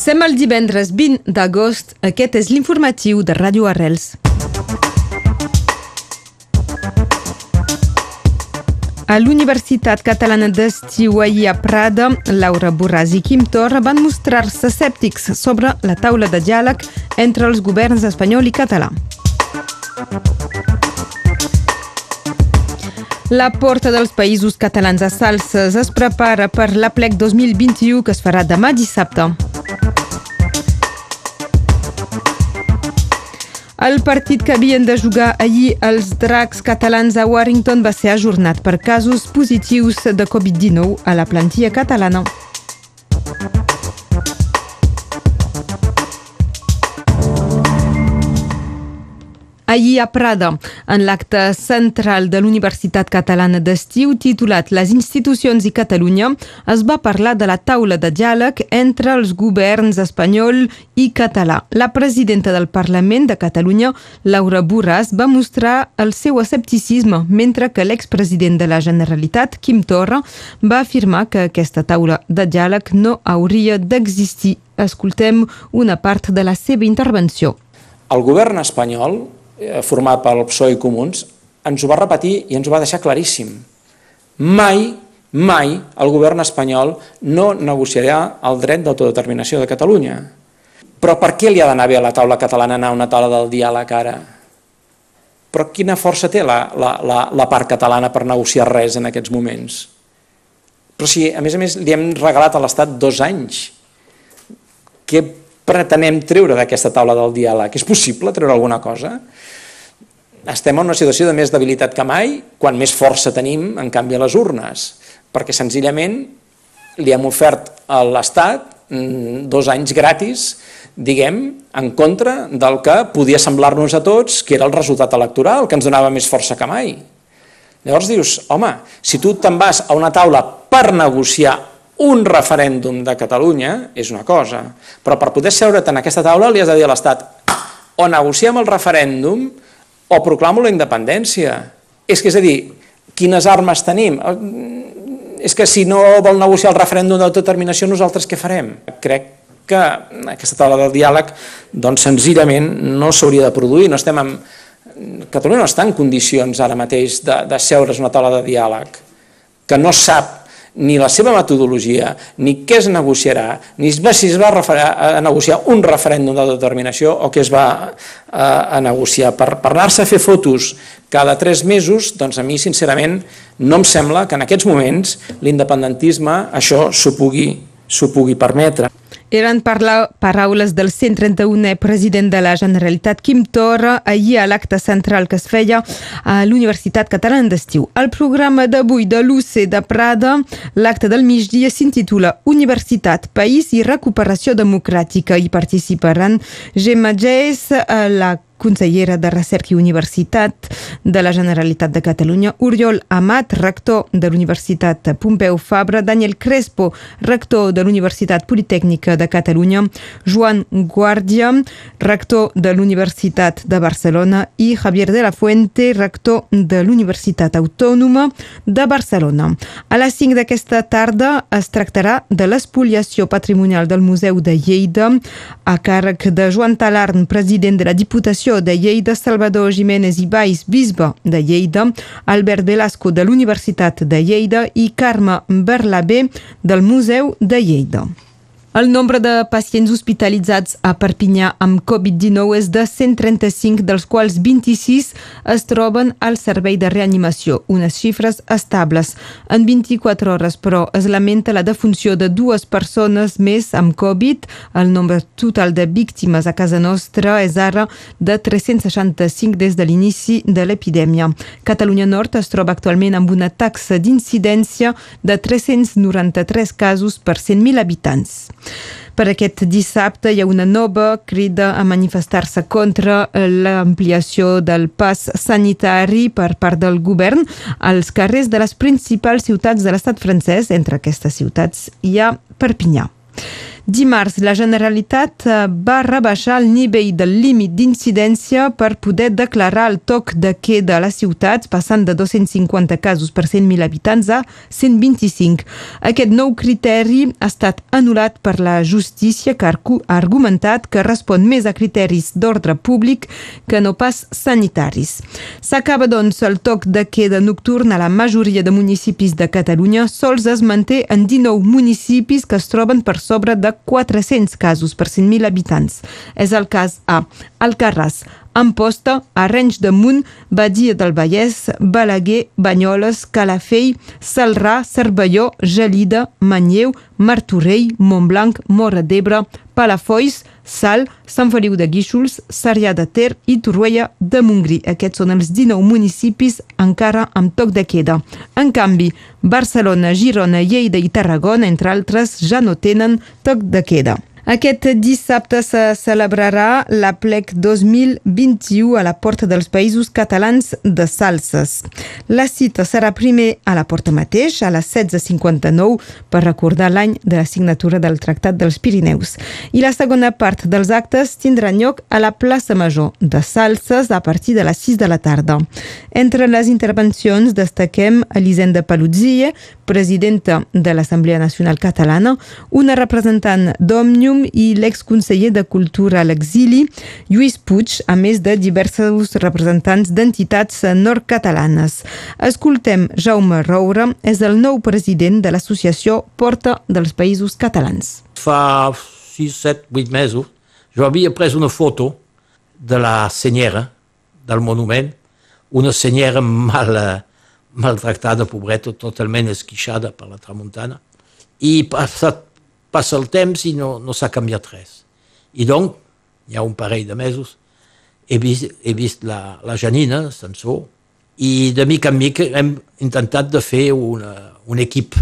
Sem el divendres 20 d'agost. Aquest és l'informatiu de Ràdio Arrels. A l'Universitat Catalana d'Estiu ahir a Prada, Laura Borràs i Quim Torra van mostrar-se escèptics sobre la taula de diàleg entre els governs espanyol i català. La porta dels països catalans a Salses es prepara per l'Aplec 2021 que es farà demà dissabte. El partit que havien de jugar ahir els dracs catalans a Warrington va ser ajornat per casos positius de Covid-19 a la plantilla catalana. Ahir a Prada, en l'acte central de l'Universitat Catalana d'Estiu titulat Les institucions i Catalunya, es va parlar de la taula de diàleg entre els governs espanyol i català. La presidenta del Parlament de Catalunya, Laura Borràs, va mostrar el seu escepticisme, mentre que l'expresident de la Generalitat, Quim Torra, va afirmar que aquesta taula de diàleg no hauria d'existir. Escoltem una part de la seva intervenció. El govern espanyol format pel PSOE i Comuns, ens ho va repetir i ens ho va deixar claríssim. Mai, mai el govern espanyol no negociarà el dret d'autodeterminació de Catalunya. Però per què li ha d'anar bé a la taula catalana anar a una taula del diàleg ara? Però quina força té la, la, la, la part catalana per negociar res en aquests moments? Però si, a més a més, li hem regalat a l'Estat dos anys. Què pretenem treure d'aquesta taula del diàleg? És possible treure alguna cosa? Estem en una situació de més debilitat que mai, quan més força tenim, en canvi, a les urnes, perquè senzillament li hem ofert a l'Estat mm, dos anys gratis, diguem, en contra del que podia semblar-nos a tots que era el resultat electoral, que ens donava més força que mai. Llavors dius, home, si tu te'n vas a una taula per negociar un referèndum de Catalunya és una cosa, però per poder seure't en aquesta taula li has de dir a l'Estat o negociem el referèndum o proclamo la independència. És que és a dir, quines armes tenim? És que si no vol negociar el referèndum d'autodeterminació, nosaltres què farem? Crec que aquesta taula del diàleg doncs senzillament no s'hauria de produir, no estem en... Catalunya no està en condicions ara mateix de, de seure's una taula de diàleg, que no sap ni la seva metodologia, ni què es negociarà, ni si es va a negociar un referèndum de determinació o què es va a, negociar. Per, per anar-se a fer fotos cada tres mesos, doncs a mi sincerament no em sembla que en aquests moments l'independentisme això s'ho pugui, pugui permetre. Eren paraules del 131è president de la Generalitat, Quim Torra, ahir a l'acte central que es feia a l'Universitat Catalana d'Estiu. El programa d'avui de l'UC de Prada, l'acte del migdia s'intitula Universitat, País i Recuperació Democràtica. Hi participaran Gemma Geis, la consellera de Recerca i Universitat de la Generalitat de Catalunya, Oriol Amat, rector de l'Universitat Pompeu Fabra, Daniel Crespo, rector de l'Universitat Politècnica de Catalunya, Joan Guàrdia, rector de l'Universitat de Barcelona i Javier de la Fuente, rector de l'Universitat Autònoma de Barcelona. A les 5 d'aquesta tarda es tractarà de l'espoliació patrimonial del Museu de Lleida a càrrec de Joan Talarn, president de la Diputació Diputació de Lleida, Salvador Jiménez i Baix, bisbe de Lleida, Albert Velasco de l'Universitat de Lleida i Carme Berlabé del Museu de Lleida. El nombre de pacients hospitalitzats a Perpinyà amb Covid-19 és de 135, dels quals 26 es troben al servei de reanimació, unes xifres estables. En 24 hores, però, es lamenta la defunció de dues persones més amb Covid. El nombre total de víctimes a casa nostra és ara de 365 des de l'inici de l'epidèmia. Catalunya Nord es troba actualment amb una taxa d'incidència de 393 casos per 100.000 habitants. Per aquest dissabte hi ha una nova crida a manifestar-se contra l'ampliació del pas sanitari per part del govern als carrers de les principals ciutats de l'estat francès. Entre aquestes ciutats hi ha Perpinyà. Dimarts, la Generalitat eh, va rebaixar el nivell del límit d'incidència per poder declarar el toc de queda a les ciutats, passant de 250 casos per 100.000 habitants a 125. Aquest nou criteri ha estat anul·lat per la justícia que ha argumentat que respon més a criteris d'ordre públic que no pas sanitaris. S'acaba, doncs, el toc de queda nocturn a la majoria de municipis de Catalunya. Sols es manté en 19 municipis que es troben per sobre de 400 casos per 100.000 habitants. És el cas a Alcarràs, Amposta, Arenys de Munt, Badia del Vallès, Balaguer, Banyoles, Calafell, Salrà, Cervelló, Gelida, Manlleu, Martorell, Montblanc, Mora d'Ebre, Palafolls, Sal, Sant Feliu de Guíxols, Sarrià de Ter i Torroella de Montgrí. Aquests són els 19 municipis encara amb toc de queda. En canvi, Barcelona, Girona, Lleida i Tarragona, entre altres, ja no tenen toc de queda. Aquest dissabte se celebrarà la plec 2021 a la Porta dels Països Catalans de Salses. La cita serà primer a la Porta mateix, a les 16.59, per recordar l'any de la signatura del Tractat dels Pirineus. I la segona part dels actes tindrà lloc a la plaça Major de Salses a partir de les 6 de la tarda. Entre les intervencions destaquem Elisenda Paluzzie, presidenta de l'Assemblea Nacional Catalana, una representant d'Òmnium I l'exconseller de Cultura a l'exili, Lluís Puig, a més de diversos representants d'entitats nord-catalanes. Escoltem Jaume Roure, és el nou president de l'associació Porta dels Països Catalans. Fa 6, 7, 8 mesos jo havia pres una foto de la senyera del monument, una senyera mal, maltractada, pobreta, totalment esquixada per la tramuntana, i passat passa el temps i no, no s'ha canviat res. I doncs, hi ha un parell de mesos, he vist, he vist la, la Janina, Sansó, i de mica en mica hem intentat de fer una, un equip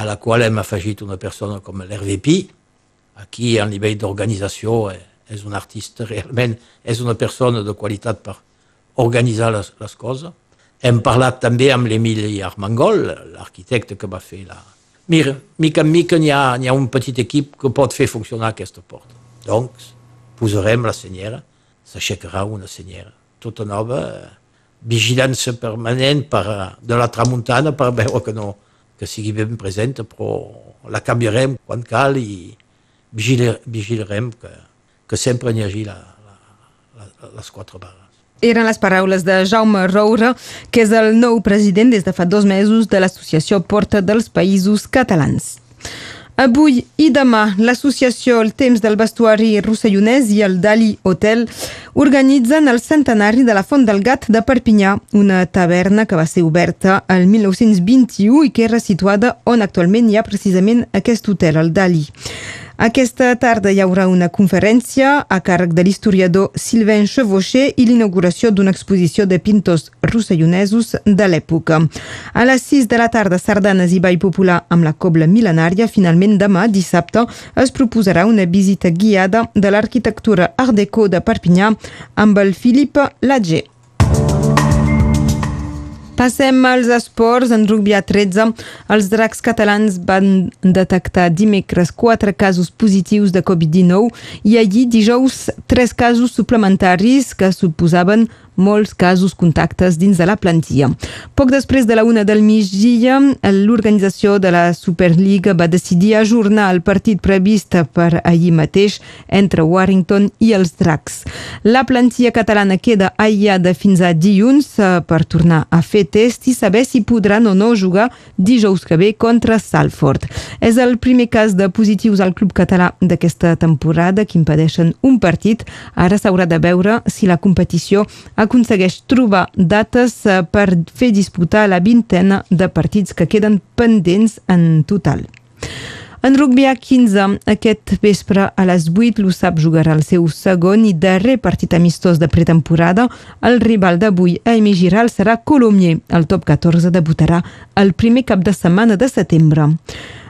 a la qual hem afegit una persona com l'RVP, aquí a nivell d'organització eh, és un artista realment, és una persona de qualitat per organitzar les, les coses. Hem parlat també amb l'Emili Armengol, l'arquitecte que va fer la, Mira, mica en mica n'hi ha, ha un petit equip que pot fer funcionar aquesta porta. Doncs posarem la senyera, s'aixecarà una senyera tota nova, vigilància permanent per, de la tramuntana per veure que, no, que sigui ben present, però la canviarem quan cal i vigilarem que, que sempre n'hi hagi la, la, la, les quatre barres. Eren les paraules de Jaume Roure, que és el nou president des de fa dos mesos de l'Associació Porta dels Països Catalans. Avui i demà, l'associació El Temps del Vestuari Rossellonès i el Dali Hotel organitzen el centenari de la Font del Gat de Perpinyà, una taverna que va ser oberta el 1921 i que era situada on actualment hi ha precisament aquest hotel, el Dali. Aquesta tarda hi haurà una conferència a càrrec de l'historiador Sylvain Chevauché i l'inauguració d'una exposició de pintors rossellonnesos de l'època. A les 6 de la tarda, sardanes i ball popular amb la cobla mil·lenària. Finalment, demà, dissabte, es proposarà una visita guiada de l'arquitectura Art Deco de Perpinyà amb el Philippe Lager. Passem als esports. En rugby a 13, els dracs catalans van detectar dimecres quatre casos positius de Covid-19 i allí dijous tres casos suplementaris que suposaven molts casos contactes dins de la plantilla. Poc després de la una del migdia, l'organització de la Superliga va decidir ajornar el partit previst per ahir mateix entre Warrington i els Dracs. La plantilla catalana queda aïllada fins a dilluns eh, per tornar a fer test i saber si podran o no jugar dijous que ve contra Salford. És el primer cas de positius al club català d'aquesta temporada que impedeixen un partit. Ara s'haurà de veure si la competició aconsegueix trobar dates eh, per fer disputar la vintena de partits que queden pendents en total. En rugby a 15, aquest vespre a les 8, l'USAP jugarà el seu segon i darrer partit amistós de pretemporada. El rival d'avui a Emi Giral serà Colomier. El top 14 debutarà el primer cap de setmana de setembre.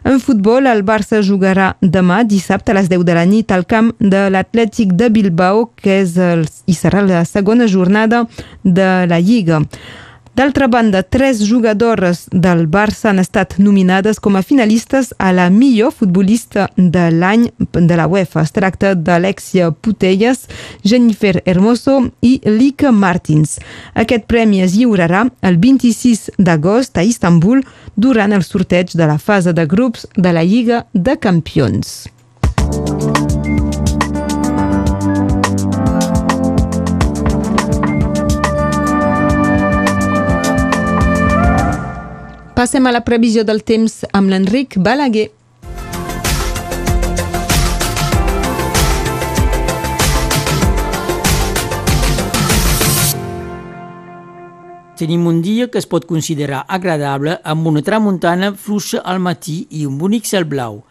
En futbol, el Barça jugarà demà, dissabte, a les 10 de la nit, al camp de l'Atlètic de Bilbao, que és el, i serà la segona jornada de la Lliga. D'altra banda, tres jugadores del Barça han estat nominades com a finalistes a la millor futbolista de l'any de la UEFA. Es tracta d'Alexia Putelles, Jennifer Hermoso i Lika Martins. Aquest premi es lliurarà el 26 d'agost a Istanbul durant el sorteig de la fase de grups de la Lliga de Campions. Passem a la previsió del temps amb l'Enric Balaguer. Tenim un dia que es pot considerar agradable amb una tramuntana fluixa al matí i un bonic cel blau.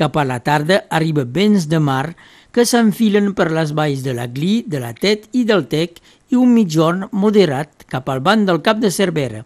Cap a la tarda arriba vents de mar que s'enfilen per les valls de la Gli, de la Tet i del Tec i un mitjorn moderat cap al banc del Cap de Cervera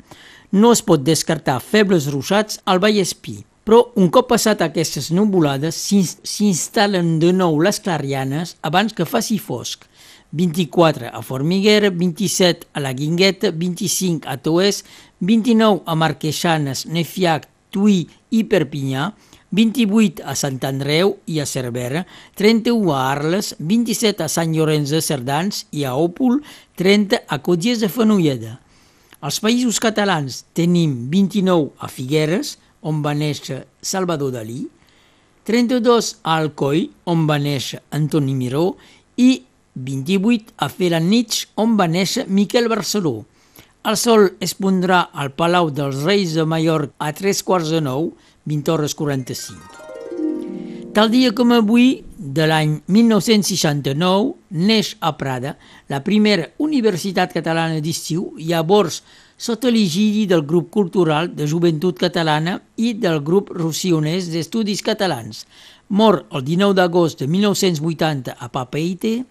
no es pot descartar febles ruixats al Vallespí. Però un cop passat aquestes nuvolades s'instal·len de nou les clarianes abans que faci fosc. 24 a Formiguera, 27 a la Guingueta, 25 a Toès, 29 a Marqueixanes, Nefiac, Tuí i Perpinyà, 28 a Sant Andreu i a Cervera, 31 a Arles, 27 a Sant Llorenç de Cerdans i a Òpol, 30 a Cotgies de Fenolleda. Als països catalans tenim 29 a Figueres, on va néixer Salvador Dalí, 32 a Alcoi, on va néixer Antoni Miró, i 28 a Felanitx, on va néixer Miquel Barceló. El sol es pondrà al Palau dels Reis de Mallorca a 3 quarts de 9, 20 hores 45. Tal dia com avui, de l'any 1969, neix a Prada la primera universitat catalana d'estiu, llavors sota l'egidi del grup cultural de joventut catalana i del grup russionès d'estudis catalans. Mor el 19 d'agost de 1980 a Papeite,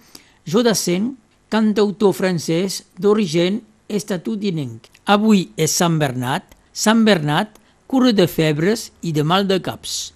Jodassin, cantautor francès d'origen estatudinenc. Avui és Sant Bernat, Sant Bernat cura de febres i de mal de caps.